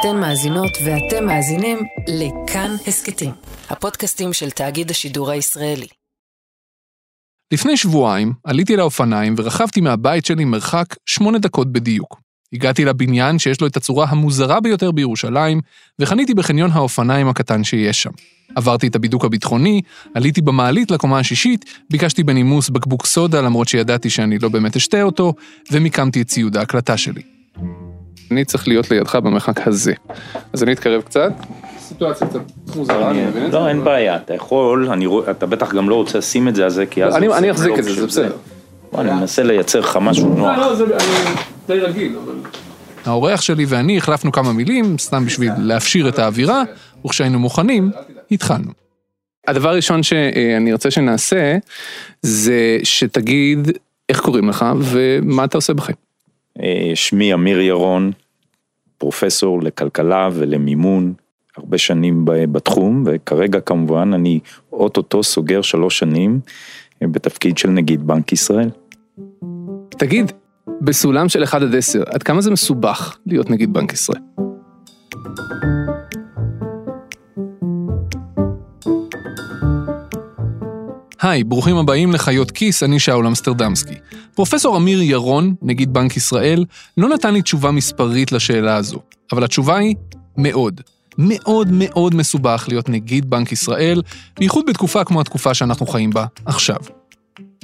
אתן מאזינות ואתם מאזינים לכאן הסכתים, הפודקאסטים של תאגיד השידור הישראלי. לפני שבועיים עליתי לאופניים ורכבתי מהבית שלי מרחק שמונה דקות בדיוק. הגעתי לבניין שיש לו את הצורה המוזרה ביותר בירושלים, וחניתי בחניון האופניים הקטן שיש שם. עברתי את הבידוק הביטחוני, עליתי במעלית לקומה השישית, ביקשתי בנימוס בקבוק סודה למרות שידעתי שאני לא באמת אשתה אותו, ומיקמתי את ציוד ההקלטה שלי. אני צריך להיות לידך במרחק הזה. אז אני אתקרב קצת. סיטואציה קצת מוזרה, אני מבין את זה. לא, אין בעיה, אתה יכול, אתה בטח גם לא רוצה לשים את זה על זה, כי אז... אני- זה אחזיק את זה, של זה בסדר. אני מנסה לייצר לך משהו לא, נוח. לא, זה אני די רגיל, אבל... האורח שלי ואני החלפנו כמה מילים, סתם בשביל להפשיר את האווירה, וכשהיינו מוכנים, התחלנו. הדבר הראשון שאני ארצה שנעשה, זה שתגיד איך קוראים לך ומה אתה עושה בחיים. אה, שמי אמיר ירון, פרופסור לכלכלה ולמימון, הרבה שנים בתחום, וכרגע כמובן אני אוטוטו סוגר שלוש שנים אה, בתפקיד של נגיד בנק ישראל. תגיד, בסולם של 1 עד 10, עד כמה זה מסובך להיות נגיד בנק ישראל? היי, ברוכים הבאים לחיות כיס, אני שאול אמסטרדמסקי. פרופסור אמיר ירון, נגיד בנק ישראל, לא נתן לי תשובה מספרית לשאלה הזו, אבל התשובה היא מאוד. מאוד מאוד מסובך להיות נגיד בנק ישראל, בייחוד בתקופה כמו התקופה שאנחנו חיים בה עכשיו.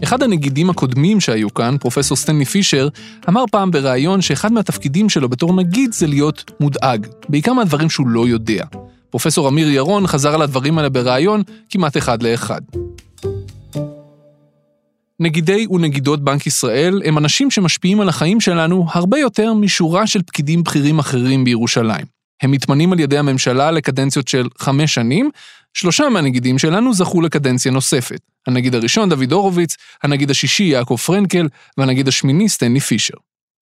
אחד הנגידים הקודמים שהיו כאן, פרופסור סטנלי פישר, אמר פעם בריאיון שאחד מהתפקידים שלו בתור נגיד זה להיות מודאג, בעיקר מהדברים שהוא לא יודע. פרופסור אמיר ירון חזר על הדברים האלה בריאיון כמעט אחד לאחד. נגידי ונגידות בנק ישראל הם אנשים שמשפיעים על החיים שלנו הרבה יותר משורה של פקידים בכירים אחרים בירושלים. הם מתמנים על ידי הממשלה לקדנציות של חמש שנים, שלושה מהנגידים שלנו זכו לקדנציה נוספת. הנגיד הראשון, דוד הורוביץ, הנגיד השישי, יעקב פרנקל, והנגיד השמיני, סטנלי פישר.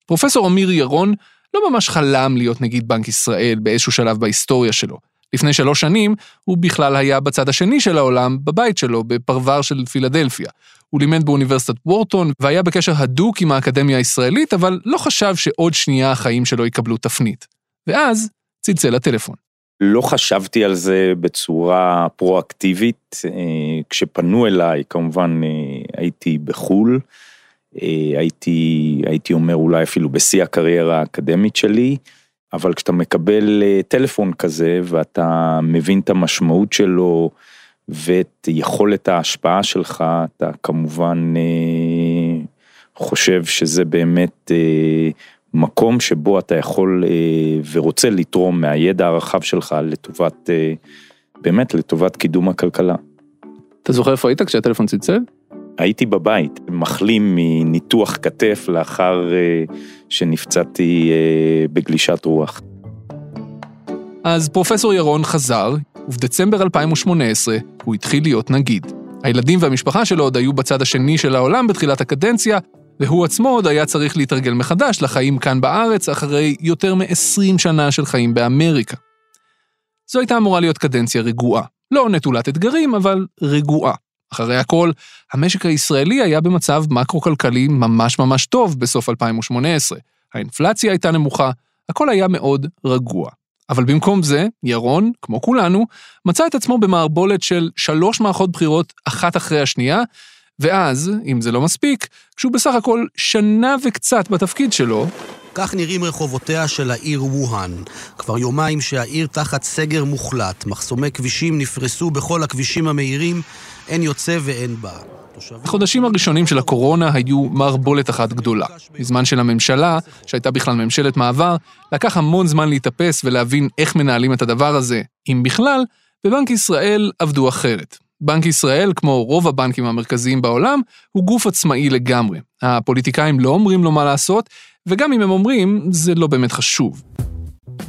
פרופסור אמיר ירון לא ממש חלם להיות נגיד בנק ישראל באיזשהו שלב בהיסטוריה שלו. לפני שלוש שנים, הוא בכלל היה בצד השני של העולם, בבית שלו, בפרבר של פילדלפיה. הוא לימד באוניברסיטת וורטון, והיה בקשר הדוק עם האקדמיה הישראלית, אבל לא חשב שעוד שנייה החיים שלו יקבלו תפנית. ואז צלצל לטלפון. לא חשבתי על זה בצורה פרואקטיבית, אה, כשפנו אליי כמובן אה, הייתי בחו"ל, אה, הייתי, הייתי אומר אולי אפילו בשיא הקריירה האקדמית שלי, אבל כשאתה מקבל אה, טלפון כזה ואתה מבין את המשמעות שלו ואת יכולת ההשפעה שלך, אתה כמובן אה, חושב שזה באמת אה, מקום שבו אתה יכול ורוצה לתרום מהידע הרחב שלך לטובת, באמת לטובת קידום הכלכלה. אתה זוכר איפה היית כשהטלפון צלצל? הייתי בבית, מחלים מניתוח כתף לאחר אה, שנפצעתי אה, בגלישת רוח. אז פרופסור ירון חזר, ובדצמבר 2018 הוא התחיל להיות נגיד. הילדים והמשפחה שלו עוד היו בצד השני של העולם בתחילת הקדנציה, והוא עצמו עוד היה צריך להתרגל מחדש לחיים כאן בארץ אחרי יותר מ-20 שנה של חיים באמריקה. זו הייתה אמורה להיות קדנציה רגועה. לא נטולת אתגרים, אבל רגועה. אחרי הכל, המשק הישראלי היה במצב מקרו-כלכלי ממש ממש טוב בסוף 2018. האינפלציה הייתה נמוכה, הכל היה מאוד רגוע. אבל במקום זה, ירון, כמו כולנו, מצא את עצמו במערבולת של שלוש מערכות בחירות אחת אחרי השנייה, ואז, אם זה לא מספיק, כשהוא בסך הכל שנה וקצת בתפקיד שלו, כך נראים רחובותיה של העיר ווהאן. כבר יומיים שהעיר תחת סגר מוחלט. מחסומי כבישים נפרסו בכל הכבישים המהירים, אין יוצא ואין בא. החודשים הראשונים של הקורונה היו מערבולת אחת גדולה. בזמן של הממשלה, שהייתה בכלל ממשלת מעבר, לקח המון זמן להתאפס ולהבין איך מנהלים את הדבר הזה, אם בכלל, בבנק ישראל עבדו אחרת. בנק ישראל, כמו רוב הבנקים המרכזיים בעולם, הוא גוף עצמאי לגמרי. הפוליטיקאים לא אומרים לו מה לעשות, וגם אם הם אומרים, זה לא באמת חשוב.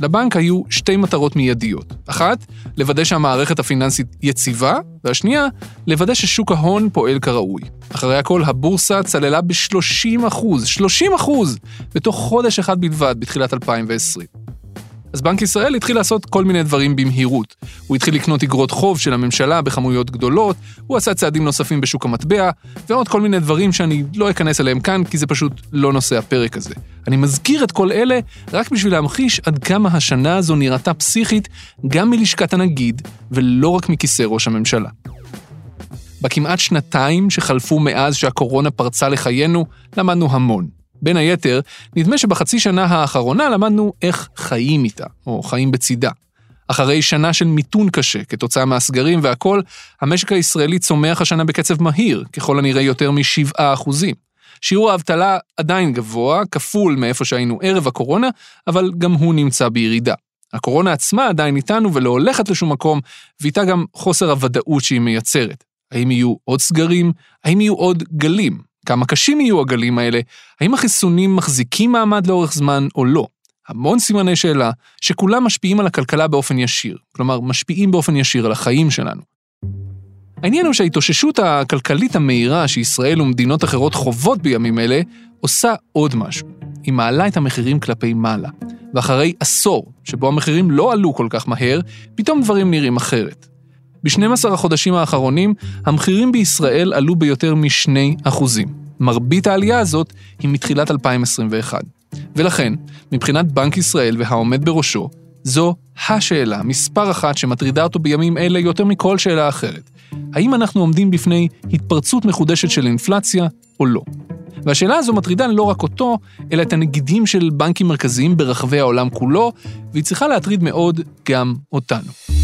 לבנק היו שתי מטרות מיידיות. אחת, לוודא שהמערכת הפיננסית יציבה, והשנייה, לוודא ששוק ההון פועל כראוי. אחרי הכל, הבורסה צללה ב-30 אחוז, 30 אחוז, בתוך חודש אחד בלבד בתחילת 2020. אז בנק ישראל התחיל לעשות כל מיני דברים במהירות. הוא התחיל לקנות אגרות חוב של הממשלה בכמויות גדולות, הוא עשה צעדים נוספים בשוק המטבע, ועוד כל מיני דברים שאני לא אכנס אליהם כאן, כי זה פשוט לא נושא הפרק הזה. אני מזכיר את כל אלה רק בשביל להמחיש עד כמה השנה הזו נראתה פסיכית גם מלשכת הנגיד, ולא רק מכיסא ראש הממשלה. בכמעט שנתיים שחלפו מאז שהקורונה פרצה לחיינו, למדנו המון. בין היתר, נדמה שבחצי שנה האחרונה למדנו איך חיים איתה, או חיים בצידה. אחרי שנה של מיתון קשה כתוצאה מהסגרים והכול, המשק הישראלי צומח השנה בקצב מהיר, ככל הנראה יותר מ-7%. שיעור האבטלה עדיין גבוה, כפול מאיפה שהיינו ערב הקורונה, אבל גם הוא נמצא בירידה. הקורונה עצמה עדיין איתנו ולא הולכת לשום מקום, ואיתה גם חוסר הוודאות שהיא מייצרת. האם יהיו עוד סגרים? האם יהיו עוד גלים? כמה קשים יהיו הגלים האלה? האם החיסונים מחזיקים מעמד לאורך זמן או לא? המון סימני שאלה שכולם משפיעים על הכלכלה באופן ישיר, כלומר משפיעים באופן ישיר על החיים שלנו. העניין הוא שההתאוששות הכלכלית המהירה שישראל ומדינות אחרות חוות בימים אלה, עושה עוד משהו. היא מעלה את המחירים כלפי מעלה. ואחרי עשור, שבו המחירים לא עלו כל כך מהר, פתאום דברים נראים אחרת. ב-12 החודשים האחרונים, המחירים בישראל עלו ביותר מ-2 מרבית העלייה הזאת היא מתחילת 2021. ולכן, מבחינת בנק ישראל והעומד בראשו, זו השאלה מספר אחת שמטרידה אותו בימים אלה יותר מכל שאלה אחרת. האם אנחנו עומדים בפני התפרצות מחודשת של אינפלציה או לא? והשאלה הזו מטרידה לא רק אותו, אלא את הנגידים של בנקים מרכזיים ברחבי העולם כולו, והיא צריכה להטריד מאוד גם אותנו.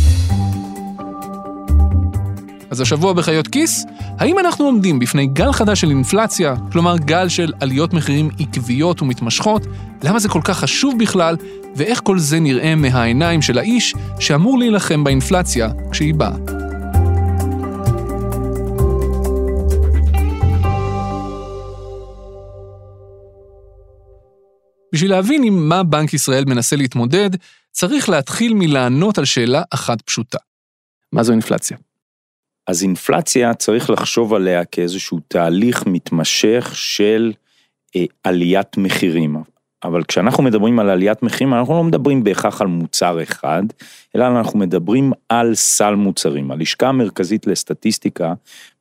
אז השבוע בחיות כיס, האם אנחנו עומדים בפני גל חדש של אינפלציה, כלומר גל של עליות מחירים עקביות ומתמשכות, למה זה כל כך חשוב בכלל, ואיך כל זה נראה מהעיניים של האיש שאמור להילחם באינפלציה כשהיא באה. בשביל להבין עם מה בנק ישראל מנסה להתמודד, צריך להתחיל מלענות על שאלה אחת פשוטה. מה זו אינפלציה? אז אינפלציה צריך לחשוב עליה כאיזשהו תהליך מתמשך של אה, עליית מחירים. אבל כשאנחנו מדברים על עליית מחירים, אנחנו לא מדברים בהכרח על מוצר אחד, אלא אנחנו מדברים על סל מוצרים. הלשכה המרכזית לסטטיסטיקה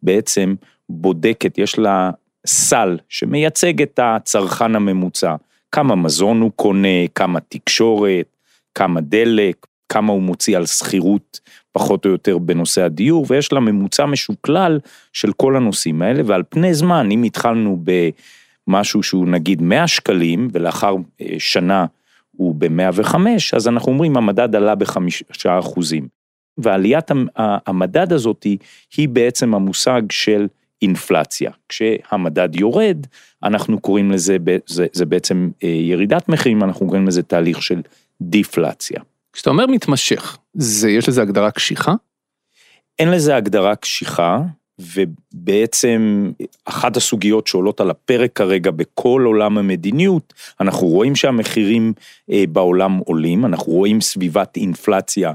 בעצם בודקת, יש לה סל שמייצג את הצרכן הממוצע. כמה מזון הוא קונה, כמה תקשורת, כמה דלק, כמה הוא מוציא על שכירות פחות או יותר בנושא הדיור, ויש לה ממוצע משוקלל של כל הנושאים האלה, ועל פני זמן, אם התחלנו במשהו שהוא נגיד 100 שקלים, ולאחר אה, שנה הוא ב-105, אז אנחנו אומרים המדד עלה בחמישה אחוזים. ועליית המדד הזאת היא בעצם המושג של אינפלציה. כשהמדד יורד, אנחנו קוראים לזה, זה, זה בעצם אה, ירידת מחירים, אנחנו קוראים לזה תהליך של דיפלציה. כשאתה אומר מתמשך, זה, יש לזה הגדרה קשיחה? אין לזה הגדרה קשיחה, ובעצם אחת הסוגיות שעולות על הפרק כרגע בכל עולם המדיניות, אנחנו רואים שהמחירים אה, בעולם עולים, אנחנו רואים סביבת אינפלציה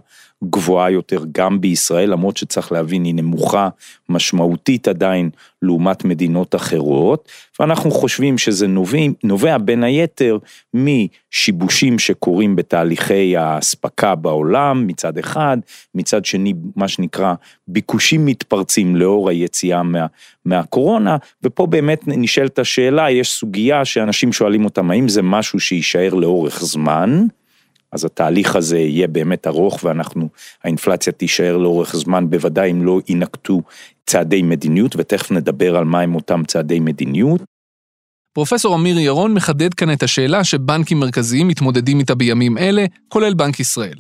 גבוהה יותר גם בישראל, למרות שצריך להבין היא נמוכה משמעותית עדיין לעומת מדינות אחרות, ואנחנו חושבים שזה נובע, נובע בין היתר משיבושים שקורים בתהליכי האספקה בעולם מצד אחד, מצד שני מה שנקרא ביקושים מתפרצים לאור היציאה מה, מהקורונה, ופה באמת נשאלת השאלה, יש סוגיה שאנשים שואלים אותם האם זה משהו שיישאר לאורך זמן, אז התהליך הזה יהיה באמת ארוך ואנחנו, האינפלציה תישאר לאורך זמן, בוודאי אם לא יינקטו צעדי מדיניות, ותכף נדבר על מהם אותם צעדי מדיניות. פרופסור אמיר ירון מחדד כאן את השאלה שבנקים מרכזיים מתמודדים איתה בימים אלה, כולל בנק ישראל.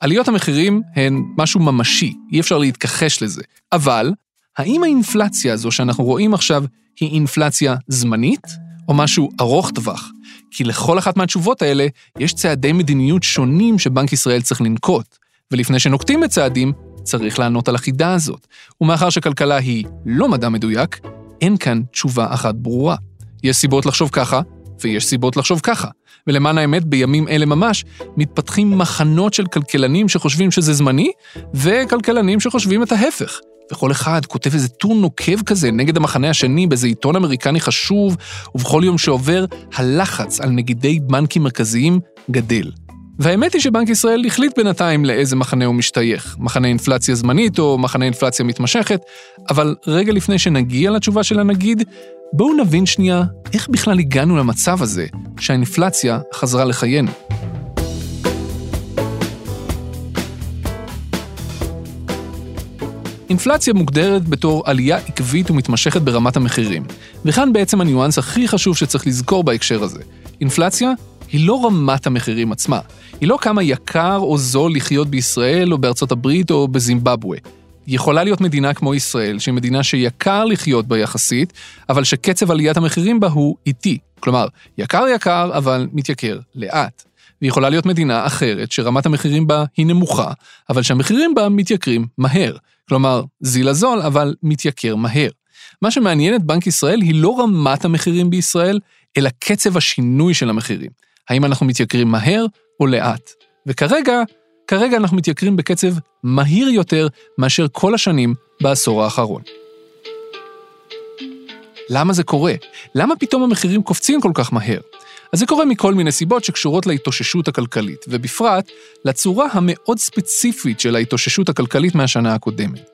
עליות המחירים הן משהו ממשי, אי אפשר להתכחש לזה. אבל, האם האינפלציה הזו שאנחנו רואים עכשיו היא אינפלציה זמנית, או משהו ארוך טווח? כי לכל אחת מהתשובות האלה יש צעדי מדיניות שונים שבנק ישראל צריך לנקוט, ולפני שנוקטים בצעדים, צריך לענות על החידה הזאת. ומאחר שכלכלה היא לא מדע מדויק, אין כאן תשובה אחת ברורה. יש סיבות לחשוב ככה, ויש סיבות לחשוב ככה. ולמען האמת, בימים אלה ממש, מתפתחים מחנות של כלכלנים שחושבים שזה זמני, וכלכלנים שחושבים את ההפך. וכל אחד כותב איזה טור נוקב כזה נגד המחנה השני באיזה עיתון אמריקני חשוב, ובכל יום שעובר, הלחץ על נגידי בנקים מרכזיים גדל. והאמת היא שבנק ישראל החליט בינתיים לאיזה מחנה הוא משתייך, מחנה אינפלציה זמנית או מחנה אינפלציה מתמשכת, אבל רגע לפני שנגיע לתשובה של הנגיד, בואו נבין שנייה איך בכלל הגענו למצב הזה שהאינפלציה חזרה לחיינו. אינפלציה מוגדרת בתור עלייה עקבית ומתמשכת ברמת המחירים, וכאן בעצם הניואנס הכי חשוב שצריך לזכור בהקשר הזה. אינפלציה היא לא רמת המחירים עצמה, היא לא כמה יקר או זול לחיות בישראל או בארצות הברית או בזימבבואה. יכולה להיות מדינה כמו ישראל, שהיא מדינה שיקר לחיות בה יחסית, אבל שקצב עליית המחירים בה הוא איטי. כלומר, יקר יקר, אבל מתייקר לאט. ויכולה להיות מדינה אחרת שרמת המחירים בה היא נמוכה, אבל שהמחירים בה מתייקרים מהר. כלומר, זיל הזול, אבל מתייקר מהר. מה שמעניין את בנק ישראל היא לא רמת המחירים בישראל, אלא קצב השינוי של המחירים. האם אנחנו מתייקרים מהר או לאט? וכרגע, כרגע אנחנו מתייקרים בקצב מהיר יותר מאשר כל השנים בעשור האחרון. למה זה קורה? למה פתאום המחירים קופצים כל כך מהר? אז זה קורה מכל מיני סיבות שקשורות להתאוששות הכלכלית, ובפרט לצורה המאוד ספציפית של ההתאוששות הכלכלית מהשנה הקודמת.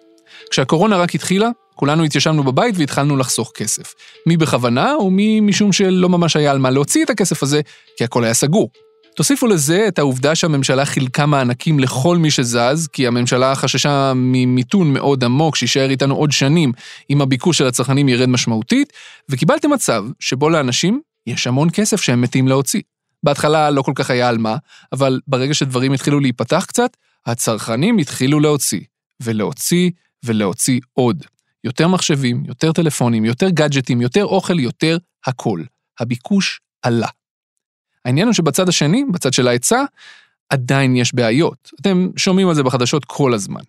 כשהקורונה רק התחילה, כולנו התיישבנו בבית והתחלנו לחסוך כסף. מי בכוונה ומי משום שלא ממש היה על מה להוציא את הכסף הזה, כי הכל היה סגור. תוסיפו לזה את העובדה שהממשלה חילקה מענקים לכל מי שזז, כי הממשלה חששה ממיתון מאוד עמוק שיישאר איתנו עוד שנים אם הביקוש של הצרכנים ירד משמעותית, וקיבלתם מצב שבו לאנשים יש המון כסף שהם מתים להוציא. בהתחלה לא כל כך היה על מה, אבל ברגע שדברים התחילו להיפתח קצת, הצרכנים התחילו להוציא, ולהוציא ולהוציא עוד. יותר מחשבים, יותר טלפונים, יותר גאדג'טים, יותר אוכל, יותר הכל. הביקוש עלה. העניין הוא שבצד השני, בצד של ההיצע, עדיין יש בעיות. אתם שומעים על זה בחדשות כל הזמן.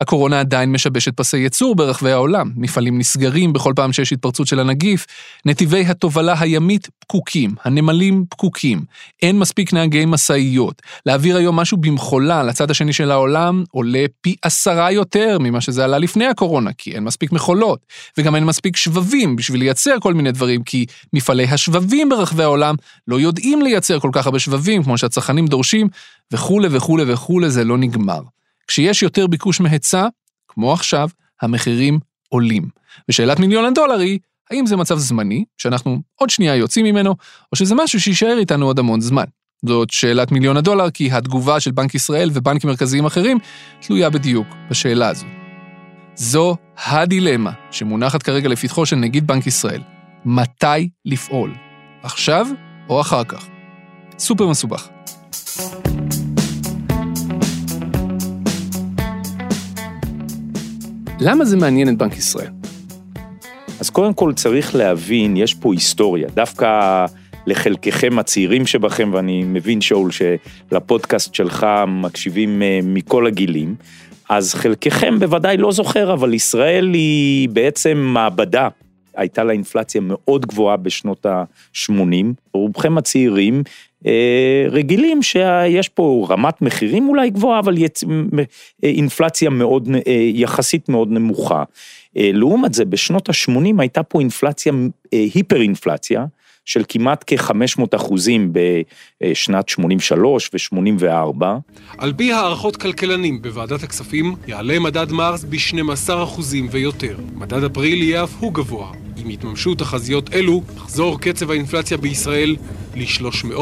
הקורונה עדיין משבשת פסי ייצור ברחבי העולם, מפעלים נסגרים בכל פעם שיש התפרצות של הנגיף, נתיבי התובלה הימית פקוקים, הנמלים פקוקים, אין מספיק נהגי משאיות. להעביר היום משהו במחולה לצד השני של העולם עולה פי עשרה יותר ממה שזה עלה לפני הקורונה, כי אין מספיק מכולות, וגם אין מספיק שבבים בשביל לייצר כל מיני דברים, כי מפעלי השבבים ברחבי העולם לא יודעים לייצר כל כך הרבה שבבים כמו שהצרכנים דורשים, וכולי וכולי וכולי, זה לא נגמר. כשיש יותר ביקוש מהיצע, כמו עכשיו, המחירים עולים. ושאלת מיליון הדולר היא, האם זה מצב זמני, שאנחנו עוד שנייה יוצאים ממנו, או שזה משהו שיישאר איתנו עוד המון זמן. זאת שאלת מיליון הדולר, כי התגובה של בנק ישראל ובנקים מרכזיים אחרים תלויה בדיוק בשאלה הזו. זו הדילמה שמונחת כרגע לפתחו של נגיד בנק ישראל. מתי לפעול? עכשיו או אחר כך? סופר מסובך. למה זה מעניין את בנק ישראל? אז קודם כל צריך להבין, יש פה היסטוריה. דווקא לחלקכם הצעירים שבכם, ואני מבין, שאול, שלפודקאסט שלך מקשיבים אה, מכל הגילים, אז חלקכם בוודאי לא זוכר, אבל ישראל היא בעצם מעבדה. הייתה לה אינפלציה מאוד גבוהה בשנות ה-80. רובכם הצעירים רגילים שיש פה רמת מחירים אולי גבוהה, אבל יצ... אינפלציה מאוד, אה, יחסית מאוד נמוכה. אה, לעומת זה, בשנות ה-80 הייתה פה אינפלציה, היפר אינפלציה, של כמעט כ-500 אחוזים בשנת 83 ו-84. על פי הערכות כלכלנים בוועדת הכספים, יעלה מדד מרס ב-12 אחוזים ויותר. מדד אפריל יהיה אף הוא גבוה. עם יתממשו תחזיות אלו, יחזור קצב האינפלציה בישראל ל-300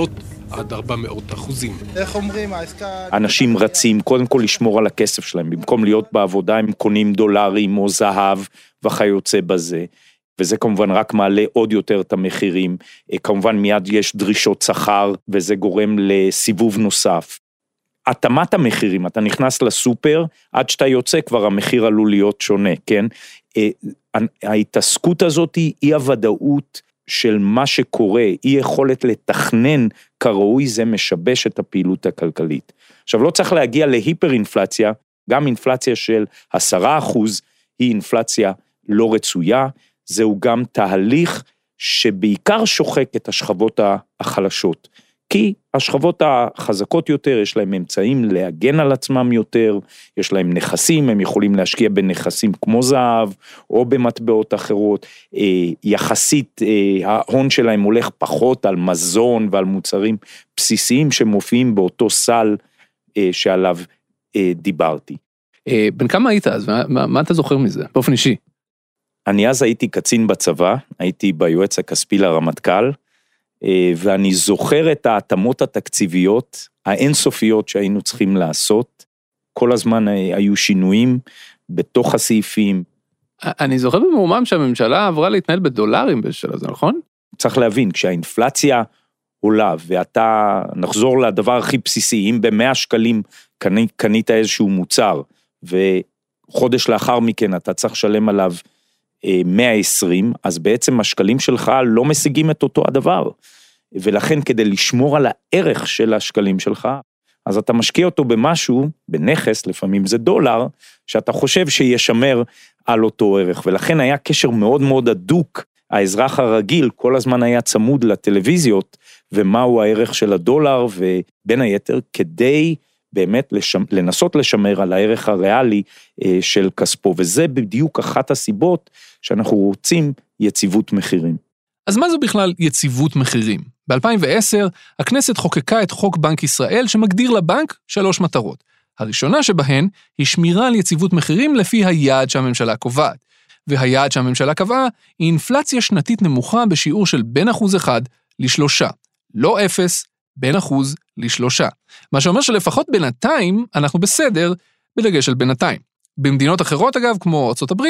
עד 400 אחוזים. איך אומרים, העסקה... אנשים רצים קודם כל לשמור על הכסף שלהם, במקום להיות בעבודה הם קונים דולרים או זהב וכיוצא בזה. וזה כמובן רק מעלה עוד יותר את המחירים. אה, כמובן מיד יש דרישות שכר וזה גורם לסיבוב נוסף. התאמת המחירים, אתה נכנס לסופר, עד שאתה יוצא כבר המחיר עלול להיות שונה, כן? אה, ההתעסקות הזאת היא אי הוודאות של מה שקורה, אי יכולת לתכנן כראוי, זה משבש את הפעילות הכלכלית. עכשיו לא צריך להגיע להיפר אינפלציה, גם אינפלציה של עשרה אחוז היא אינפלציה לא רצויה, זהו גם תהליך שבעיקר שוחק את השכבות החלשות. כי השכבות החזקות יותר, יש להם אמצעים להגן על עצמם יותר, יש להם נכסים, הם יכולים להשקיע בנכסים כמו זהב, או במטבעות אחרות, אה, יחסית אה, ההון שלהם הולך פחות על מזון ועל מוצרים בסיסיים שמופיעים באותו סל אה, שעליו דיברתי. בן כמה היית אז? מה, מה, מה אתה זוכר מזה, באופן אישי? אני אז הייתי קצין בצבא, הייתי ביועץ הכספי לרמטכ"ל, אה, ואני זוכר את ההתאמות התקציביות האינסופיות שהיינו צריכים לעשות. כל הזמן אה, היו שינויים בתוך הסעיפים. אני זוכר במרומם שהממשלה עברה להתנהל בדולרים בשביל הזה, נכון? צריך להבין, כשהאינפלציה עולה ואתה, נחזור לדבר הכי בסיסי, אם במאה שקלים קנית, קנית איזשהו מוצר וחודש לאחר מכן אתה צריך לשלם עליו 120, אז בעצם השקלים שלך לא משיגים את אותו הדבר. ולכן כדי לשמור על הערך של השקלים שלך, אז אתה משקיע אותו במשהו, בנכס, לפעמים זה דולר, שאתה חושב שישמר על אותו ערך, ולכן היה קשר מאוד מאוד הדוק. האזרח הרגיל כל הזמן היה צמוד לטלוויזיות, ומהו הערך של הדולר, ובין היתר, כדי באמת לשמ... לנסות לשמר על הערך הריאלי אה, של כספו, וזה בדיוק אחת הסיבות שאנחנו רוצים יציבות מחירים. אז מה זו בכלל יציבות מחירים? ב-2010 הכנסת חוקקה את חוק בנק ישראל שמגדיר לבנק שלוש מטרות. הראשונה שבהן היא שמירה על יציבות מחירים לפי היעד שהממשלה קובעת. והיעד שהממשלה קבעה היא אינפלציה שנתית נמוכה בשיעור של בין אחוז אחד לשלושה. לא אפס, בין אחוז לשלושה. מה שאומר שלפחות בינתיים אנחנו בסדר, בדגש על בינתיים. במדינות אחרות אגב, כמו ארה"ב,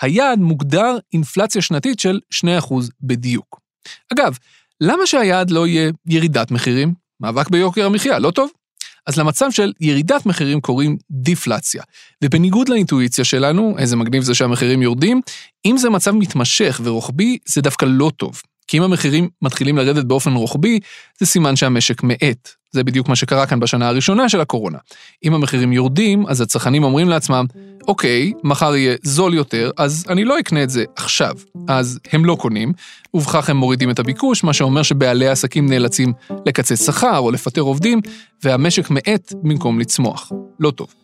היעד מוגדר אינפלציה שנתית של 2% בדיוק. אגב, למה שהיעד לא יהיה ירידת מחירים? מאבק ביוקר המחיה, לא טוב? אז למצב של ירידת מחירים קוראים דיפלציה. ובניגוד לאינטואיציה שלנו, איזה מגניב זה שהמחירים יורדים, אם זה מצב מתמשך ורוחבי, זה דווקא לא טוב. כי אם המחירים מתחילים לרדת באופן רוחבי, זה סימן שהמשק מאט. זה בדיוק מה שקרה כאן בשנה הראשונה של הקורונה. אם המחירים יורדים, אז הצרכנים אומרים לעצמם, אוקיי, מחר יהיה זול יותר, אז אני לא אקנה את זה עכשיו. אז הם לא קונים, ובכך הם מורידים את הביקוש, מה שאומר שבעלי העסקים נאלצים לקצץ שכר או לפטר עובדים, והמשק מאט במקום לצמוח. לא טוב.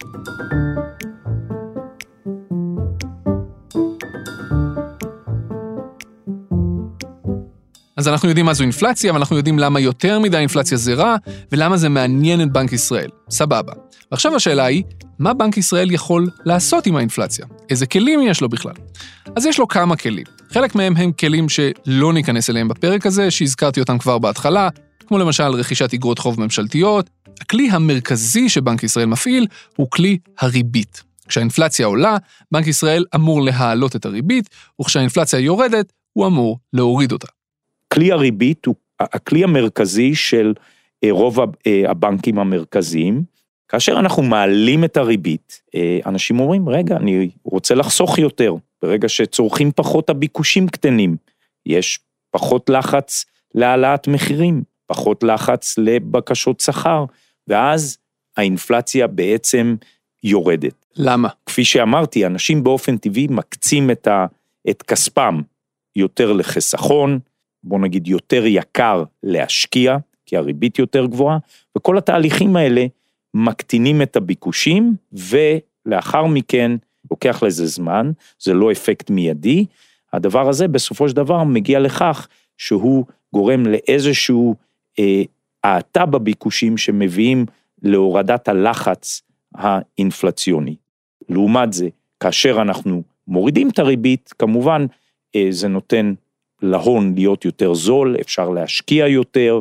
אז אנחנו יודעים מה זו אינפלציה, ואנחנו יודעים למה יותר מדי אינפלציה זה רע, ולמה זה מעניין את בנק ישראל. סבבה. ועכשיו השאלה היא, מה בנק ישראל יכול לעשות עם האינפלציה? איזה כלים יש לו בכלל? אז יש לו כמה כלים. חלק מהם הם כלים שלא ניכנס אליהם בפרק הזה, שהזכרתי אותם כבר בהתחלה, כמו למשל רכישת אגרות חוב ממשלתיות. הכלי המרכזי שבנק ישראל מפעיל הוא כלי הריבית. כשהאינפלציה עולה, בנק ישראל אמור להעלות את הריבית, וכשהאינפלציה יורדת, הוא אמור להוריד אותה. כלי הריבית הוא הכלי המרכזי של אה, רוב אה, הבנקים המרכזיים. כאשר אנחנו מעלים את הריבית, אה, אנשים אומרים, רגע, אני רוצה לחסוך יותר. ברגע שצורכים פחות, הביקושים קטנים. יש פחות לחץ להעלאת מחירים, פחות לחץ לבקשות שכר, ואז האינפלציה בעצם יורדת. למה? כפי שאמרתי, אנשים באופן טבעי מקצים את, ה, את כספם יותר לחיסכון, בוא נגיד יותר יקר להשקיע, כי הריבית יותר גבוהה, וכל התהליכים האלה מקטינים את הביקושים, ולאחר מכן לוקח לזה זמן, זה לא אפקט מיידי, הדבר הזה בסופו של דבר מגיע לכך שהוא גורם לאיזשהו אה, האטה בביקושים שמביאים להורדת הלחץ האינפלציוני. לעומת זה, כאשר אנחנו מורידים את הריבית, כמובן אה, זה נותן להון להיות יותר זול, אפשר להשקיע יותר,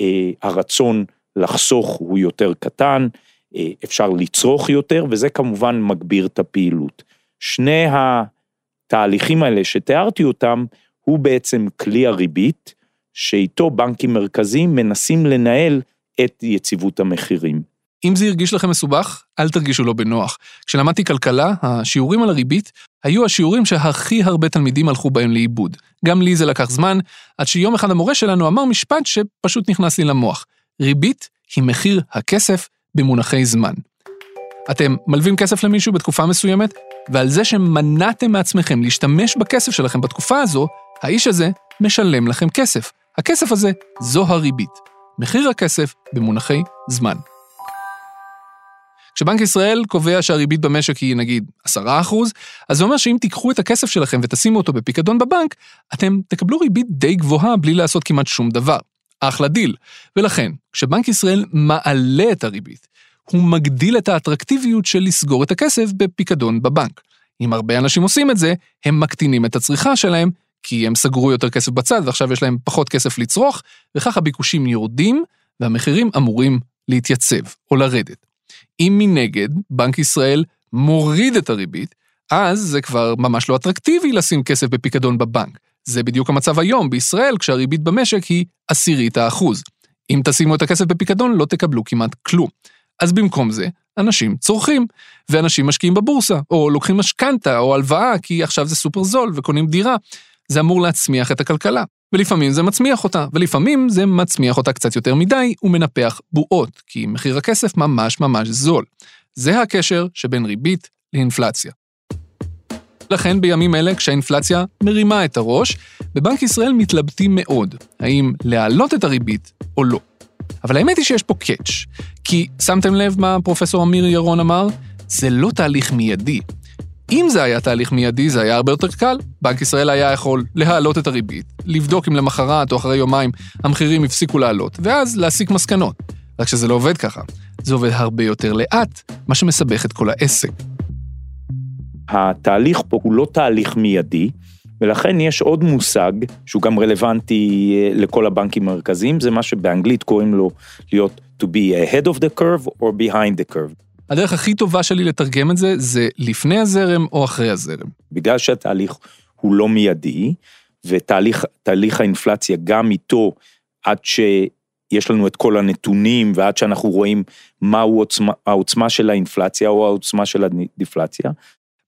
אה, הרצון לחסוך הוא יותר קטן, אה, אפשר לצרוך יותר, וזה כמובן מגביר את הפעילות. שני התהליכים האלה שתיארתי אותם, הוא בעצם כלי הריבית, שאיתו בנקים מרכזיים מנסים לנהל את יציבות המחירים. אם זה הרגיש לכם מסובך, אל תרגישו לא בנוח. כשלמדתי כלכלה, השיעורים על הריבית היו השיעורים שהכי הרבה תלמידים הלכו בהם לאיבוד. גם לי זה לקח זמן, עד שיום אחד המורה שלנו אמר משפט שפשוט נכנס לי למוח. ריבית היא מחיר הכסף במונחי זמן. אתם מלווים כסף למישהו בתקופה מסוימת, ועל זה שמנעתם מעצמכם להשתמש בכסף שלכם בתקופה הזו, האיש הזה משלם לכם כסף. הכסף הזה זו הריבית. מחיר הכסף במונחי זמן. כשבנק ישראל קובע שהריבית במשק היא נגיד 10%, אז זה אומר שאם תיקחו את הכסף שלכם ותשימו אותו בפיקדון בבנק, אתם תקבלו ריבית די גבוהה בלי לעשות כמעט שום דבר. אחלה דיל. ולכן, כשבנק ישראל מעלה את הריבית, הוא מגדיל את האטרקטיביות של לסגור את הכסף בפיקדון בבנק. אם הרבה אנשים עושים את זה, הם מקטינים את הצריכה שלהם, כי הם סגרו יותר כסף בצד ועכשיו יש להם פחות כסף לצרוך, וכך הביקושים יורדים והמחירים אמורים להתייצב או לרדת. אם מנגד בנק ישראל מוריד את הריבית, אז זה כבר ממש לא אטרקטיבי לשים כסף בפיקדון בבנק. זה בדיוק המצב היום בישראל, כשהריבית במשק היא עשירית האחוז. אם תשימו את הכסף בפיקדון, לא תקבלו כמעט כלום. אז במקום זה, אנשים צורכים, ואנשים משקיעים בבורסה, או לוקחים משכנתה או הלוואה, כי עכשיו זה סופר זול וקונים דירה. זה אמור להצמיח את הכלכלה. ולפעמים זה מצמיח אותה, ולפעמים זה מצמיח אותה קצת יותר מדי ומנפח בועות, כי מחיר הכסף ממש ממש זול. זה הקשר שבין ריבית לאינפלציה. לכן בימים אלה, כשהאינפלציה מרימה את הראש, בבנק ישראל מתלבטים מאוד, האם להעלות את הריבית או לא. אבל האמת היא שיש פה קאץ', כי שמתם לב מה פרופסור אמיר ירון אמר? זה לא תהליך מיידי. אם זה היה תהליך מיידי, זה היה הרבה יותר קל. בנק ישראל היה יכול להעלות את הריבית, לבדוק אם למחרת או אחרי יומיים המחירים הפסיקו לעלות, ואז להסיק מסקנות. רק שזה לא עובד ככה. זה עובד הרבה יותר לאט, מה שמסבך את כל העסק. התהליך פה הוא לא תהליך מיידי, ולכן יש עוד מושג שהוא גם רלוונטי אה, לכל הבנקים המרכזיים, זה מה שבאנגלית קוראים לו להיות to be ahead of the curve or behind the curve. הדרך הכי טובה שלי לתרגם את זה, זה לפני הזרם או אחרי הזרם. בגלל שהתהליך הוא לא מיידי, ותהליך האינפלציה גם איתו, עד שיש לנו את כל הנתונים ועד שאנחנו רואים מהו העוצמה, העוצמה של האינפלציה או העוצמה של הדיפלציה,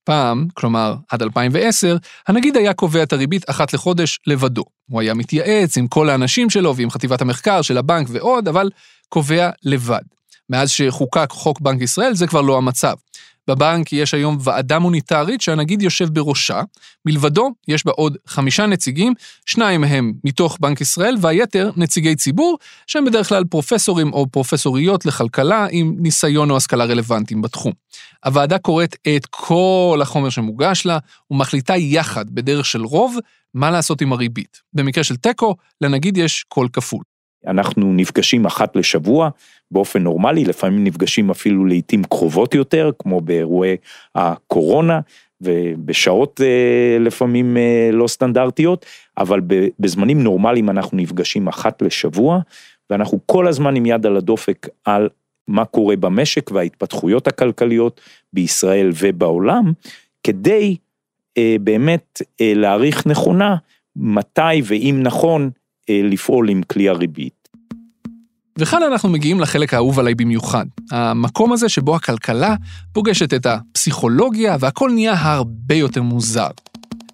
פעם, כלומר עד 2010, הנגיד היה קובע את הריבית אחת לחודש לבדו. הוא היה מתייעץ עם כל האנשים שלו ועם חטיבת המחקר של הבנק ועוד, אבל קובע לבד. מאז שחוקק חוק בנק ישראל זה כבר לא המצב. בבנק יש היום ועדה מוניטרית שהנגיד יושב בראשה, מלבדו יש בה עוד חמישה נציגים, שניים מהם מתוך בנק ישראל והיתר נציגי ציבור, שהם בדרך כלל פרופסורים או פרופסוריות לכלכלה עם ניסיון או השכלה רלוונטיים בתחום. הוועדה קוראת את כל החומר שמוגש לה ומחליטה יחד, בדרך של רוב, מה לעשות עם הריבית. במקרה של תיקו, לנגיד יש קול כפול. אנחנו נפגשים אחת לשבוע באופן נורמלי, לפעמים נפגשים אפילו לעיתים קרובות יותר, כמו באירועי הקורונה, ובשעות אה, לפעמים אה, לא סטנדרטיות, אבל בזמנים נורמליים אנחנו נפגשים אחת לשבוע, ואנחנו כל הזמן עם יד על הדופק על מה קורה במשק וההתפתחויות הכלכליות בישראל ובעולם, כדי אה, באמת להעריך נכונה מתי ואם נכון לפעול עם כלי הריבית. וכאן אנחנו מגיעים לחלק האהוב עליי במיוחד, המקום הזה שבו הכלכלה פוגשת את הפסיכולוגיה והכל נהיה הרבה יותר מוזר.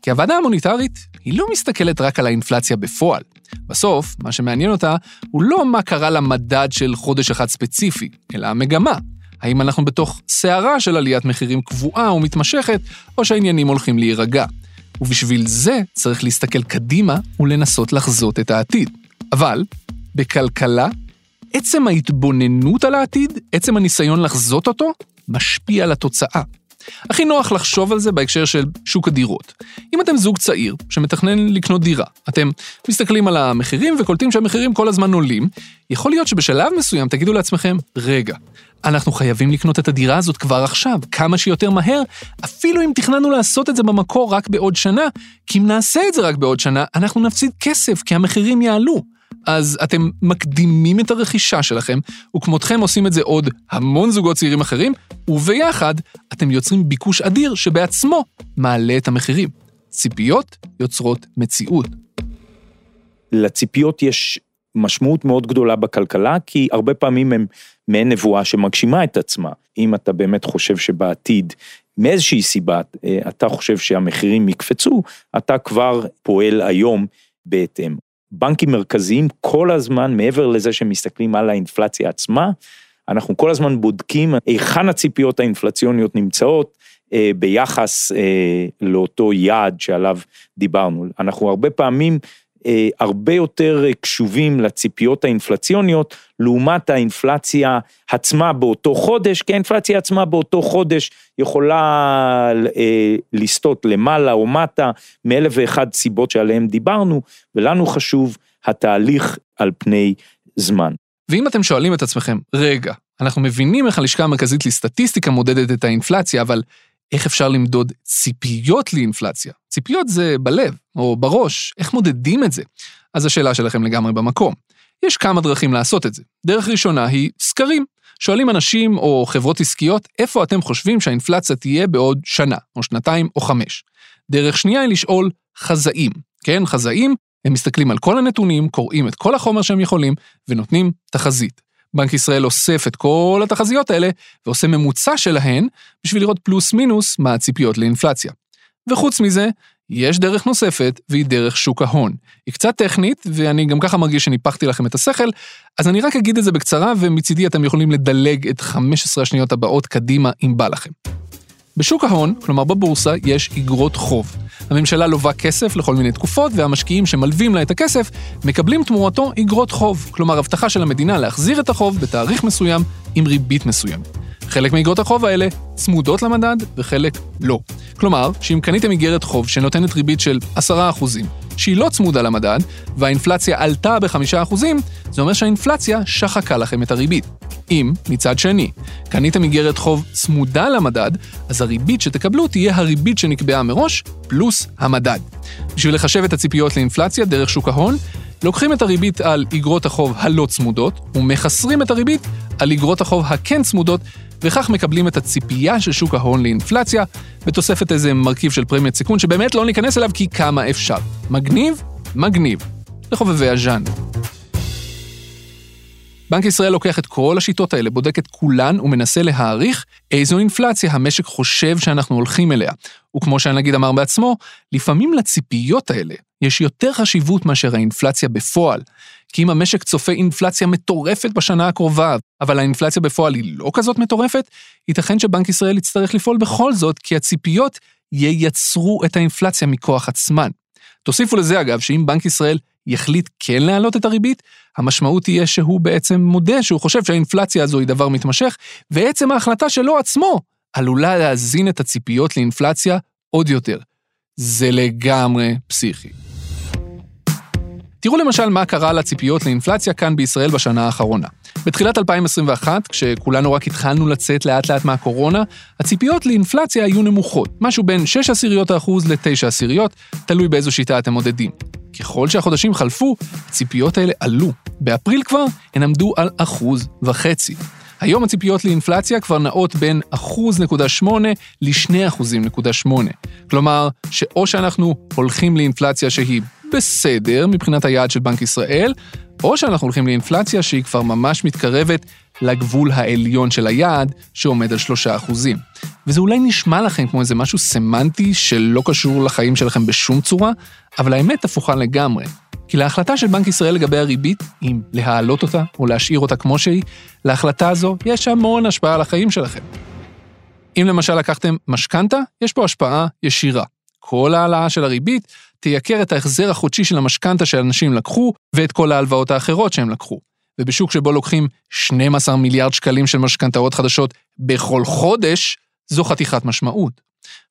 כי הוועדה המוניטרית היא לא מסתכלת רק על האינפלציה בפועל. בסוף, מה שמעניין אותה הוא לא מה קרה למדד של חודש אחד ספציפי, אלא המגמה. האם אנחנו בתוך סערה של עליית מחירים קבועה ומתמשכת, או שהעניינים הולכים להירגע. ובשביל זה צריך להסתכל קדימה ולנסות לחזות את העתיד. אבל, בכלכלה עצם ההתבוננות על העתיד, עצם הניסיון לחזות אותו, משפיע על התוצאה. הכי נוח לחשוב על זה בהקשר של שוק הדירות. אם אתם זוג צעיר שמתכנן לקנות דירה, אתם מסתכלים על המחירים וקולטים שהמחירים כל הזמן עולים, יכול להיות שבשלב מסוים תגידו לעצמכם, רגע, אנחנו חייבים לקנות את הדירה הזאת כבר עכשיו, כמה שיותר מהר, אפילו אם תכננו לעשות את זה במקור רק בעוד שנה, כי אם נעשה את זה רק בעוד שנה, אנחנו נפסיד כסף, כי המחירים יעלו. אז אתם מקדימים את הרכישה שלכם, וכמותכם עושים את זה עוד המון זוגות צעירים אחרים, וביחד אתם יוצרים ביקוש אדיר שבעצמו מעלה את המחירים. ציפיות יוצרות מציאות. לציפיות יש משמעות מאוד גדולה בכלכלה, כי הרבה פעמים הם מעין נבואה שמגשימה את עצמה. אם אתה באמת חושב שבעתיד, מאיזושהי סיבה, אה, אתה חושב שהמחירים יקפצו, אתה כבר פועל היום בהתאם. בנקים מרכזיים כל הזמן, מעבר לזה שהם מסתכלים על האינפלציה עצמה, אנחנו כל הזמן בודקים היכן הציפיות האינפלציוניות נמצאות אה, ביחס אה, לאותו יעד שעליו דיברנו. אנחנו הרבה פעמים הרבה יותר קשובים לציפיות האינפלציוניות, לעומת האינפלציה עצמה באותו חודש, כי האינפלציה עצמה באותו חודש יכולה אה, לסטות למעלה או מטה, מאלף ואחד סיבות שעליהן דיברנו, ולנו חשוב התהליך על פני זמן. ואם אתם שואלים את עצמכם, רגע, אנחנו מבינים איך הלשכה המרכזית לסטטיסטיקה מודדת את האינפלציה, אבל איך אפשר למדוד ציפיות לאינפלציה? ציפיות זה בלב, או בראש, איך מודדים את זה? אז השאלה שלכם לגמרי במקום. יש כמה דרכים לעשות את זה. דרך ראשונה היא סקרים. שואלים אנשים או חברות עסקיות, איפה אתם חושבים שהאינפלציה תהיה בעוד שנה, או שנתיים, או חמש. דרך שנייה היא לשאול חזאים. כן, חזאים, הם מסתכלים על כל הנתונים, קוראים את כל החומר שהם יכולים, ונותנים תחזית. בנק ישראל אוסף את כל התחזיות האלה ועושה ממוצע שלהן בשביל לראות פלוס מינוס מה הציפיות לאינפלציה. וחוץ מזה, יש דרך נוספת, והיא דרך שוק ההון. היא קצת טכנית, ואני גם ככה מרגיש שניפחתי לכם את השכל, אז אני רק אגיד את זה בקצרה, ומצידי אתם יכולים לדלג את 15 השניות הבאות קדימה אם בא לכם. בשוק ההון, כלומר בבורסה, יש אגרות חוב. הממשלה לובה כסף לכל מיני תקופות, והמשקיעים שמלווים לה את הכסף, מקבלים תמורתו אגרות חוב, כלומר הבטחה של המדינה להחזיר את החוב בתאריך מסוים עם ריבית מסוימת. חלק מאגרות החוב האלה צמודות למדד וחלק לא. כלומר, שאם קניתם איגרת חוב שנותנת ריבית של 10%, שהיא לא צמודה למדד, והאינפלציה עלתה ב-5%, זה אומר שהאינפלציה שחקה לכם את הריבית. אם, מצד שני, קניתם איגרת חוב צמודה למדד, אז הריבית שתקבלו תהיה הריבית שנקבעה מראש, פלוס המדד. בשביל לחשב את הציפיות לאינפלציה דרך שוק ההון, לוקחים את הריבית על איגרות החוב הלא צמודות, ומחסרים את הריבית על איגרות החוב הכן צמודות, וכך מקבלים את הציפייה של שוק ההון לאינפלציה, בתוספת איזה מרכיב של פרמיית סיכון שבאמת לא ניכנס אליו כי כמה אפשר. מגניב? מגניב. לחובבי הז'אנר. בנק ישראל לוקח את כל השיטות האלה, בודק את כולן ומנסה להעריך איזו אינפלציה המשק חושב שאנחנו הולכים אליה. וכמו שהנגיד אמר בעצמו, לפעמים לציפיות האלה יש יותר חשיבות מאשר האינפלציה בפועל. כי אם המשק צופה אינפלציה מטורפת בשנה הקרובה, אבל האינפלציה בפועל היא לא כזאת מטורפת, ייתכן שבנק ישראל יצטרך לפעול בכל זאת, כי הציפיות ייצרו את האינפלציה מכוח עצמן. תוסיפו לזה אגב, שאם בנק ישראל יחליט כן להעלות את הריבית, המשמעות תהיה שהוא בעצם מודה שהוא חושב שהאינפלציה הזו היא דבר מתמשך, ועצם ההחלטה שלו עצמו עלולה להזין את הציפיות לאינפלציה עוד יותר. זה לגמרי פסיכי. תראו למשל מה קרה לציפיות לאינפלציה כאן בישראל בשנה האחרונה. בתחילת 2021, כשכולנו רק התחלנו לצאת לאט לאט מהקורונה, הציפיות לאינפלציה היו נמוכות, משהו בין 6 עשיריות האחוז ל-9 עשיריות, תלוי באיזו שיטה אתם מודדים. ככל שהחודשים חלפו, הציפיות האלה עלו. באפריל כבר הן עמדו על אחוז וחצי. היום הציפיות לאינפלציה כבר נעות בין 1.8 ל-2.8. כלומר, שאו שאנחנו הולכים לאינפלציה שהיא בסדר מבחינת היעד של בנק ישראל, או שאנחנו הולכים לאינפלציה שהיא כבר ממש מתקרבת לגבול העליון של היעד, שעומד על 3%. וזה אולי נשמע לכם כמו איזה משהו סמנטי שלא קשור לחיים שלכם בשום צורה, אבל האמת הפוכה לגמרי. כי להחלטה של בנק ישראל לגבי הריבית, אם להעלות אותה או להשאיר אותה כמו שהיא, להחלטה הזו יש המון השפעה על החיים שלכם. אם למשל לקחתם משכנתה, יש פה השפעה ישירה. כל העלאה של הריבית תייקר את ההחזר החודשי של המשכנתה שאנשים לקחו, ואת כל ההלוואות האחרות שהם לקחו. ובשוק שבו לוקחים 12 מיליארד שקלים של משכנתאות חדשות בכל חודש, זו חתיכת משמעות.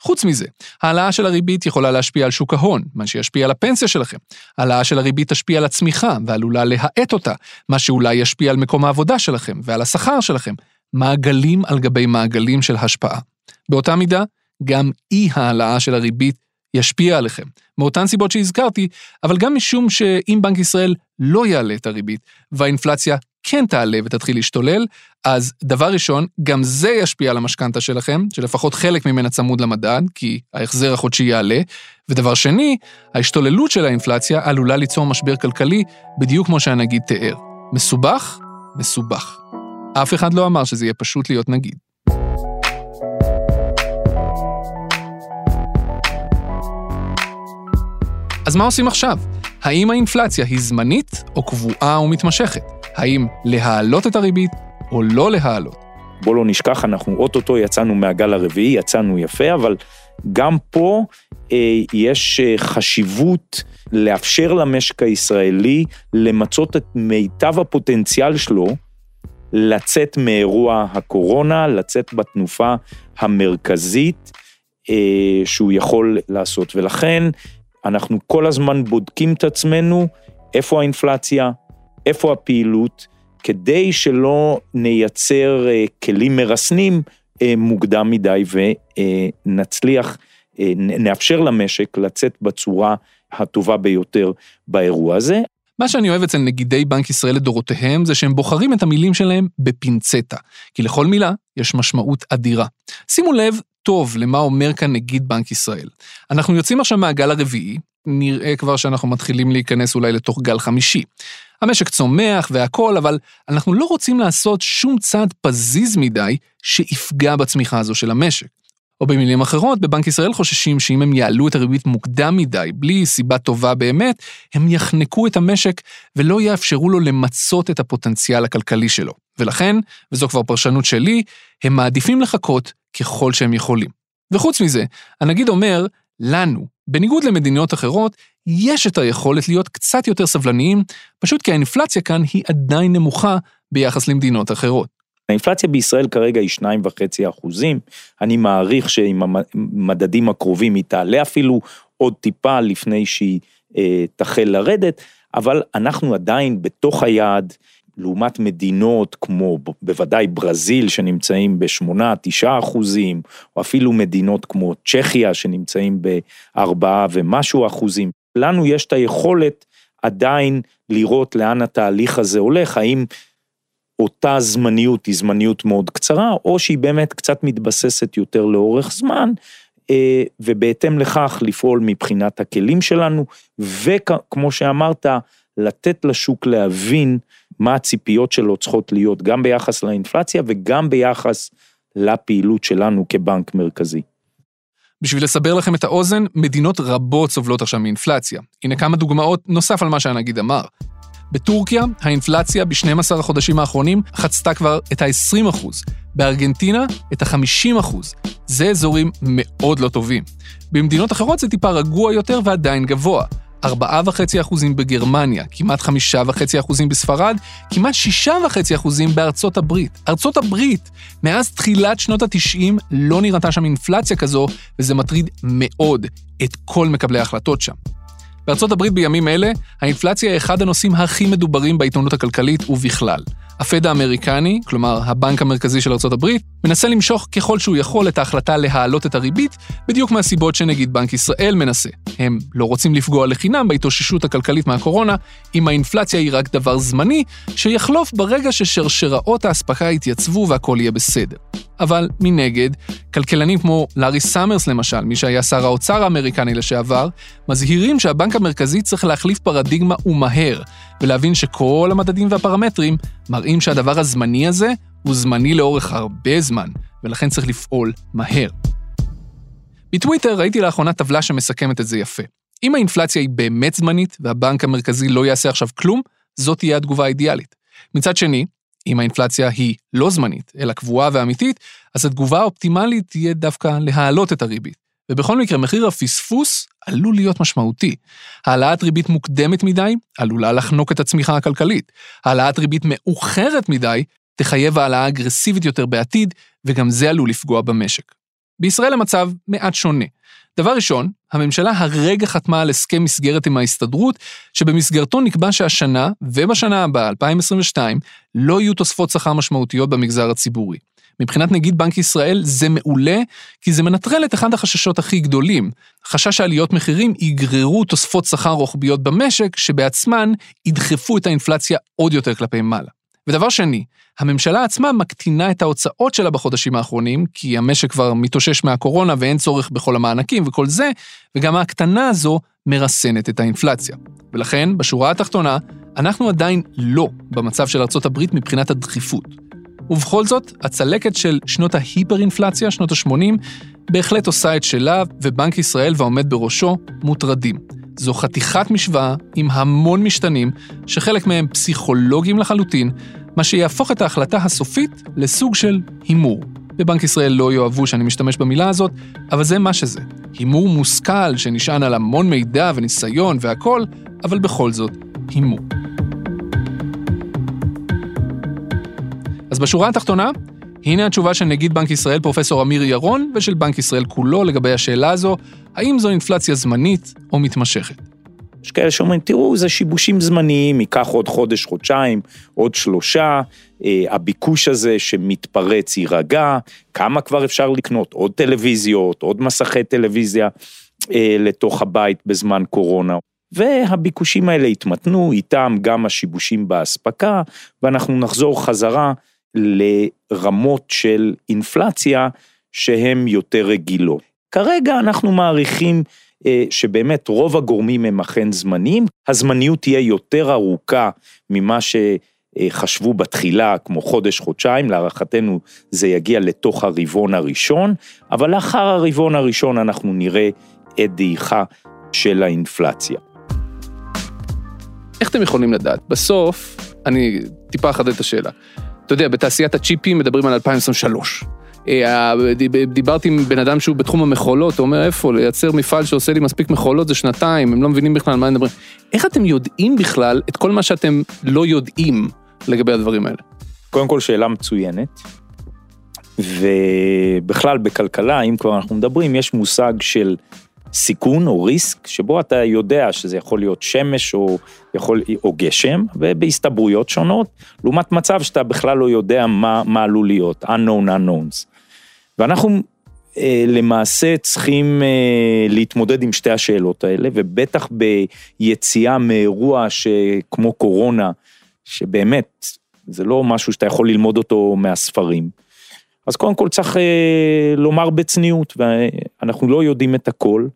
חוץ מזה, העלאה של הריבית יכולה להשפיע על שוק ההון, מה שישפיע על הפנסיה שלכם. העלאה של הריבית תשפיע על הצמיחה ועלולה להאט אותה, מה שאולי ישפיע על מקום העבודה שלכם ועל השכר שלכם. מעגלים על גבי מעגלים של השפעה. באותה מידה, גם אי העלאה של הריבית ישפיע עליכם, מאותן סיבות שהזכרתי, אבל גם משום שאם בנק ישראל לא יעלה את הריבית, והאינפלציה כן תעלה ותתחיל להשתולל, אז דבר ראשון, גם זה ישפיע על המשכנתה שלכם, שלפחות חלק ממנה צמוד למדד, כי ההחזר החודשי יעלה, ודבר שני, ההשתוללות של האינפלציה עלולה ליצור משבר כלכלי, בדיוק כמו שהנגיד תיאר. מסובך? מסובך. אף אחד לא אמר שזה יהיה פשוט להיות נגיד. אז מה עושים עכשיו? האם האינפלציה היא זמנית או קבועה ומתמשכת? האם להעלות את הריבית או לא להעלות? בוא לא נשכח, אנחנו אוטוטו יצאנו מהגל הרביעי, יצאנו יפה, אבל גם פה אה, יש אה, חשיבות לאפשר למשק הישראלי למצות את מיטב הפוטנציאל שלו לצאת מאירוע הקורונה, לצאת בתנופה המרכזית אה, שהוא יכול לעשות. ולכן אנחנו כל הזמן בודקים את עצמנו, איפה האינפלציה, איפה הפעילות, כדי שלא נייצר אה, כלים מרסנים אה, מוקדם מדי ונצליח, אה, נאפשר למשק לצאת בצורה הטובה ביותר באירוע הזה. מה שאני אוהב אצל נגידי בנק ישראל לדורותיהם זה שהם בוחרים את המילים שלהם בפינצטה, כי לכל מילה יש משמעות אדירה. שימו לב טוב למה אומר כאן נגיד בנק ישראל. אנחנו יוצאים עכשיו מהגל הרביעי, נראה כבר שאנחנו מתחילים להיכנס אולי לתוך גל חמישי. המשק צומח והכול, אבל אנחנו לא רוצים לעשות שום צעד פזיז מדי שיפגע בצמיחה הזו של המשק. או במילים אחרות, בבנק ישראל חוששים שאם הם יעלו את הריבית מוקדם מדי, בלי סיבה טובה באמת, הם יחנקו את המשק ולא יאפשרו לו למצות את הפוטנציאל הכלכלי שלו. ולכן, וזו כבר פרשנות שלי, הם מעדיפים לחכות ככל שהם יכולים. וחוץ מזה, הנגיד אומר, לנו, בניגוד למדינות אחרות, יש את היכולת להיות קצת יותר סבלניים, פשוט כי האינפלציה כאן היא עדיין נמוכה ביחס למדינות אחרות. האינפלציה בישראל כרגע היא 2.5 אחוזים, אני מעריך שעם המדדים הקרובים היא תעלה אפילו עוד טיפה לפני שהיא אה, תחל לרדת, אבל אנחנו עדיין בתוך היעד, לעומת מדינות כמו בוודאי ברזיל שנמצאים בשמונה, תשעה אחוזים, או אפילו מדינות כמו צ'כיה שנמצאים בארבעה ומשהו אחוזים. לנו יש את היכולת עדיין לראות לאן התהליך הזה הולך, האם אותה זמניות היא זמניות מאוד קצרה, או שהיא באמת קצת מתבססת יותר לאורך זמן, אה, ובהתאם לכך לפעול מבחינת הכלים שלנו, וכמו שאמרת, לתת לשוק להבין מה הציפיות שלו צריכות להיות, גם ביחס לאינפלציה וגם ביחס לפעילות שלנו כבנק מרכזי. בשביל לסבר לכם את האוזן, מדינות רבות סובלות עכשיו מאינפלציה. הנה כמה דוגמאות נוסף על מה שהנגיד אמר. בטורקיה, האינפלציה ב-12 החודשים האחרונים חצתה כבר את ה-20%, בארגנטינה, את ה-50%. זה אזורים מאוד לא טובים. במדינות אחרות זה טיפה רגוע יותר ועדיין גבוה. 4.5% בגרמניה, כמעט 5.5% בספרד, כמעט 6.5% בארצות הברית. ארצות הברית, מאז תחילת שנות ה-90 לא נראתה שם אינפלציה כזו, וזה מטריד מאוד את כל מקבלי ההחלטות שם. בארצות הברית בימים אלה, האינפלציה היא אחד הנושאים הכי מדוברים בעיתונות הכלכלית ובכלל. הפד האמריקני, כלומר הבנק המרכזי של הברית, מנסה למשוך ככל שהוא יכול את ההחלטה להעלות את הריבית, בדיוק מהסיבות שנגיד בנק ישראל מנסה. הם לא רוצים לפגוע לחינם בהתאוששות הכלכלית מהקורונה, אם האינפלציה היא רק דבר זמני, שיחלוף ברגע ששרשראות האספקה יתייצבו והכל יהיה בסדר. אבל מנגד, כלכלנים כמו לארי סאמרס למשל, מי שהיה שר האוצר האמריקני לשעבר, מזהירים שהבנק המרכזי צריך להחליף פרדיגמה ומהר, ולהבין שכל המדדים והפרמטרים מראים שהדבר הזמני הזה הוא זמני לאורך הרבה זמן, ולכן צריך לפעול מהר. בטוויטר ראיתי לאחרונה טבלה שמסכמת את זה יפה. אם האינפלציה היא באמת זמנית והבנק המרכזי לא יעשה עכשיו כלום, זאת תהיה התגובה האידיאלית. מצד שני, אם האינפלציה היא לא זמנית, אלא קבועה ואמיתית, אז התגובה האופטימלית תהיה דווקא להעלות את הריבית. ובכל מקרה, מחיר הפספוס עלול להיות משמעותי. העלאת ריבית מוקדמת מדי עלולה לחנוק את הצמיחה הכלכלית. העלאת ריבית מאוחרת מדי תחייב העלאה אגרסיבית יותר בעתיד, וגם זה עלול לפגוע במשק. בישראל המצב מעט שונה. דבר ראשון, הממשלה הרגע חתמה על הסכם מסגרת עם ההסתדרות, שבמסגרתו נקבע שהשנה ובשנה הבאה, 2022, לא יהיו תוספות שכר משמעותיות במגזר הציבורי. מבחינת נגיד בנק ישראל זה מעולה, כי זה מנטרל את אחד החששות הכי גדולים. חשש שעליות מחירים יגררו תוספות שכר רוחביות במשק, שבעצמן ידחפו את האינפלציה עוד יותר כלפי מעלה. ודבר שני, הממשלה עצמה מקטינה את ההוצאות שלה בחודשים האחרונים, כי המשק כבר מתאושש מהקורונה ואין צורך בכל המענקים וכל זה, וגם ההקטנה הזו מרסנת את האינפלציה. ולכן, בשורה התחתונה, אנחנו עדיין לא במצב של ארצות הברית מבחינת הדחיפות. ובכל זאת, הצלקת של שנות ההיפר-אינפלציה, שנות ה-80, בהחלט עושה את שלה, ובנק ישראל והעומד בראשו מוטרדים. זו חתיכת משוואה עם המון משתנים, שחלק מהם פסיכולוגיים לחלוטין, מה שיהפוך את ההחלטה הסופית לסוג של הימור. בבנק ישראל לא יאהבו שאני משתמש במילה הזאת, אבל זה מה שזה, הימור מושכל שנשען על המון מידע וניסיון והכול, אבל בכל זאת, הימור. אז בשורה התחתונה, הנה התשובה של נגיד בנק ישראל פרופסור אמיר ירון ושל בנק ישראל כולו לגבי השאלה הזו, האם זו אינפלציה זמנית או מתמשכת. יש כאלה שאומרים, תראו, זה שיבושים זמניים, ייקח עוד חודש, חודשיים, עוד שלושה, אה, הביקוש הזה שמתפרץ יירגע, כמה כבר אפשר לקנות? עוד טלוויזיות, עוד מסכי טלוויזיה אה, לתוך הבית בזמן קורונה. והביקושים האלה יתמתנו, איתם גם השיבושים באספקה, ואנחנו נחזור חזרה לרמות של אינפלציה שהן יותר רגילות. כרגע אנחנו מעריכים אה, שבאמת רוב הגורמים הם אכן זמניים, הזמניות תהיה יותר ארוכה ממה שחשבו בתחילה, כמו חודש-חודשיים, להערכתנו זה יגיע לתוך הרבעון הראשון, אבל לאחר הרבעון הראשון אנחנו נראה את דעיכה של האינפלציה. איך אתם יכולים לדעת? בסוף, אני טיפה אחדד את השאלה. אתה יודע, בתעשיית הצ'יפים מדברים על 2023. אה, דיברתי עם בן אדם שהוא בתחום המכולות, הוא אומר, איפה, לייצר מפעל שעושה לי מספיק מכולות זה שנתיים, הם לא מבינים בכלל מה מדברים. איך אתם יודעים בכלל את כל מה שאתם לא יודעים לגבי הדברים האלה? קודם כל, שאלה מצוינת. ובכלל בכלכלה, אם כבר אנחנו מדברים, יש מושג של סיכון או ריסק, שבו אתה יודע שזה יכול להיות שמש או, יכול, או גשם, ובהסתברויות שונות, לעומת מצב שאתה בכלל לא יודע מה, מה עלול להיות, unknown unknowns. ואנחנו אה, למעשה צריכים אה, להתמודד עם שתי השאלות האלה, ובטח ביציאה מאירוע שכמו קורונה, שבאמת, זה לא משהו שאתה יכול ללמוד אותו מהספרים. אז קודם כל צריך אה, לומר בצניעות, ואנחנו לא יודעים את הכל,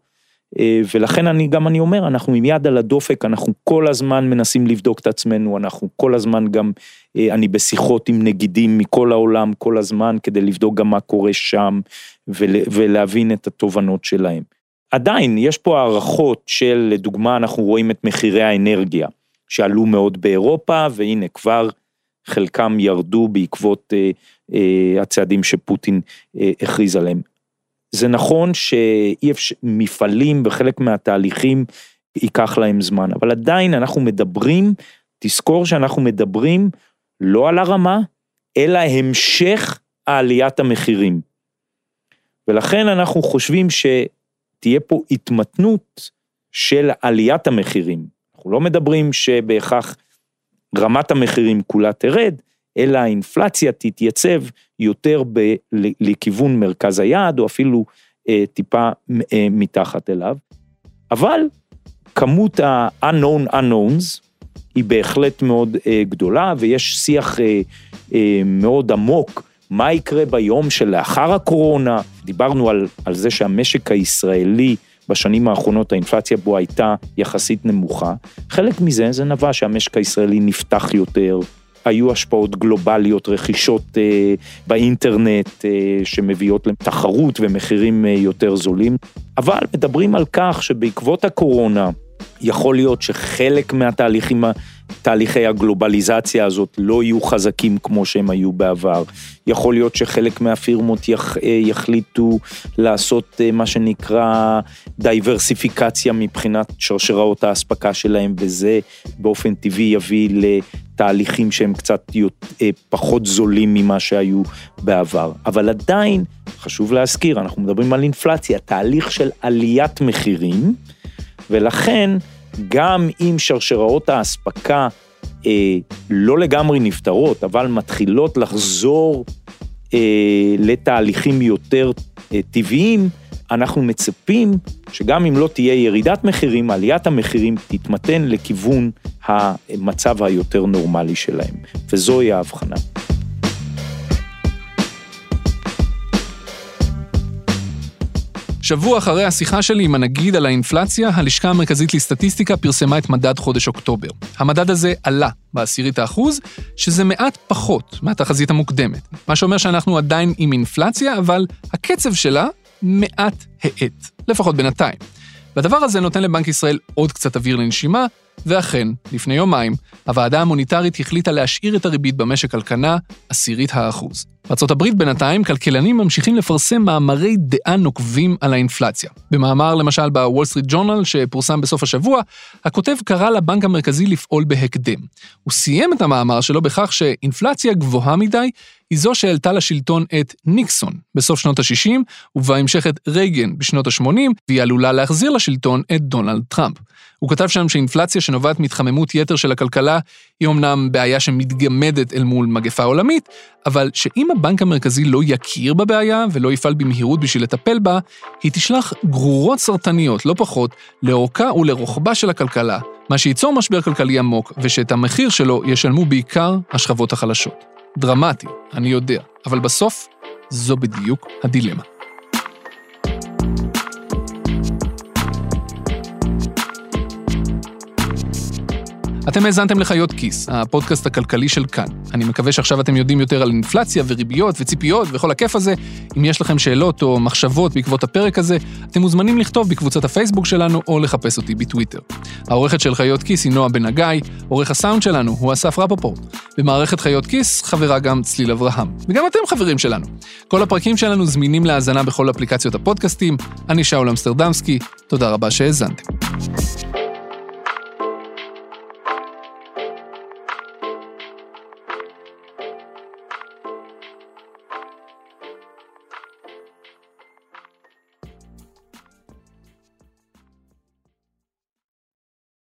אה, ולכן אני גם אני אומר, אנחנו עם יד על הדופק, אנחנו כל הזמן מנסים לבדוק את עצמנו, אנחנו כל הזמן גם, אה, אני בשיחות עם נגידים מכל העולם כל הזמן, כדי לבדוק גם מה קורה שם, ולהבין את התובנות שלהם. עדיין, יש פה הערכות של, לדוגמה, אנחנו רואים את מחירי האנרגיה, שעלו מאוד באירופה, והנה כבר חלקם ירדו בעקבות הצעדים שפוטין אה, הכריז עליהם. זה נכון שאי אפשר, מפעלים וחלק מהתהליכים ייקח להם זמן, אבל עדיין אנחנו מדברים, תזכור שאנחנו מדברים לא על הרמה, אלא המשך עליית המחירים. ולכן אנחנו חושבים שתהיה פה התמתנות של עליית המחירים. אנחנו לא מדברים שבהכרח רמת המחירים כולה תרד, אלא האינפלציה תתייצב יותר ב, לכיוון מרכז היעד, או אפילו אה, טיפה אה, מתחת אליו. אבל כמות ה-unknown unknowns היא בהחלט מאוד אה, גדולה, ויש שיח אה, אה, מאוד עמוק, מה יקרה ביום שלאחר הקורונה. דיברנו על, על זה שהמשק הישראלי, בשנים האחרונות האינפלציה בו הייתה יחסית נמוכה. חלק מזה זה נבע שהמשק הישראלי נפתח יותר, היו השפעות גלובליות, רכישות אה, באינטרנט אה, שמביאות לתחרות ומחירים אה, יותר זולים, אבל מדברים על כך שבעקבות הקורונה יכול להיות שחלק מהתהליכים תהליכי הגלובליזציה הזאת לא יהיו חזקים כמו שהם היו בעבר. יכול להיות שחלק מהפירמות יח, אה, יחליטו לעשות אה, מה שנקרא דייברסיפיקציה מבחינת שרשראות האספקה שלהם, וזה באופן טבעי יביא לתהליכים שהם קצת אה, פחות זולים ממה שהיו בעבר. אבל עדיין, חשוב להזכיר, אנחנו מדברים על אינפלציה, תהליך של עליית מחירים, ולכן גם אם שרשראות האספקה אה, לא לגמרי נפתרות, אבל מתחילות לחזור אה, לתהליכים יותר אה, טבעיים, אנחנו מצפים שגם אם לא תהיה ירידת מחירים, עליית המחירים תתמתן לכיוון המצב היותר נורמלי שלהם, וזוהי ההבחנה. שבוע אחרי השיחה שלי עם הנגיד על האינפלציה, הלשכה המרכזית לסטטיסטיקה פרסמה את מדד חודש אוקטובר. המדד הזה עלה בעשירית האחוז, שזה מעט פחות מהתחזית המוקדמת. מה שאומר שאנחנו עדיין עם אינפלציה, אבל הקצב שלה מעט האט, לפחות בינתיים. והדבר הזה נותן לבנק ישראל עוד קצת אוויר לנשימה, ואכן, לפני יומיים, הוועדה המוניטרית החליטה להשאיר את הריבית במשק על כנה עשירית האחוז. בארה"ב בינתיים, כלכלנים ממשיכים לפרסם מאמרי דעה נוקבים על האינפלציה. במאמר למשל בוול סטריט ג'ורנל שפורסם בסוף השבוע, הכותב קרא לבנק המרכזי לפעול בהקדם. הוא סיים את המאמר שלו בכך שאינפלציה גבוהה מדי היא זו שהעלתה לשלטון את ניקסון בסוף שנות ה-60, ובהמשך את רייגן בשנות ה-80, והיא עלולה להחזיר לשלטון את דונלד טראמפ. הוא כתב שם שאינפלציה שנובעת מהתחממות יתר של הכלכלה היא אמנם בעיה שמתגמדת אל מול מגפה עולמית, אבל שאם הבנק המרכזי לא יכיר בבעיה ולא יפעל במהירות בשביל לטפל בה, היא תשלח גרורות סרטניות, לא פחות, לאורכה ולרוחבה של הכלכלה, מה שייצור משבר כלכלי עמוק, ושאת המחיר שלו ישלמו בעיקר השכבות החלשות. דרמטי, אני יודע, אבל בסוף זו בדיוק הדילמה. אתם האזנתם לחיות כיס, הפודקאסט הכלכלי של כאן. אני מקווה שעכשיו אתם יודעים יותר על אינפלציה וריביות וציפיות וכל הכיף הזה. אם יש לכם שאלות או מחשבות בעקבות הפרק הזה, אתם מוזמנים לכתוב בקבוצת הפייסבוק שלנו או לחפש אותי בטוויטר. העורכת של חיות כיס היא נועה בן הגיא, עורך הסאונד שלנו הוא אסף רפופורט. במערכת חיות כיס חברה גם צליל אברהם. וגם אתם חברים שלנו. כל הפרקים שלנו זמינים להאזנה בכל אפליקציות הפודקאסטים. אני שאול אמסטרדמסקי, תודה רבה שהאזנתם.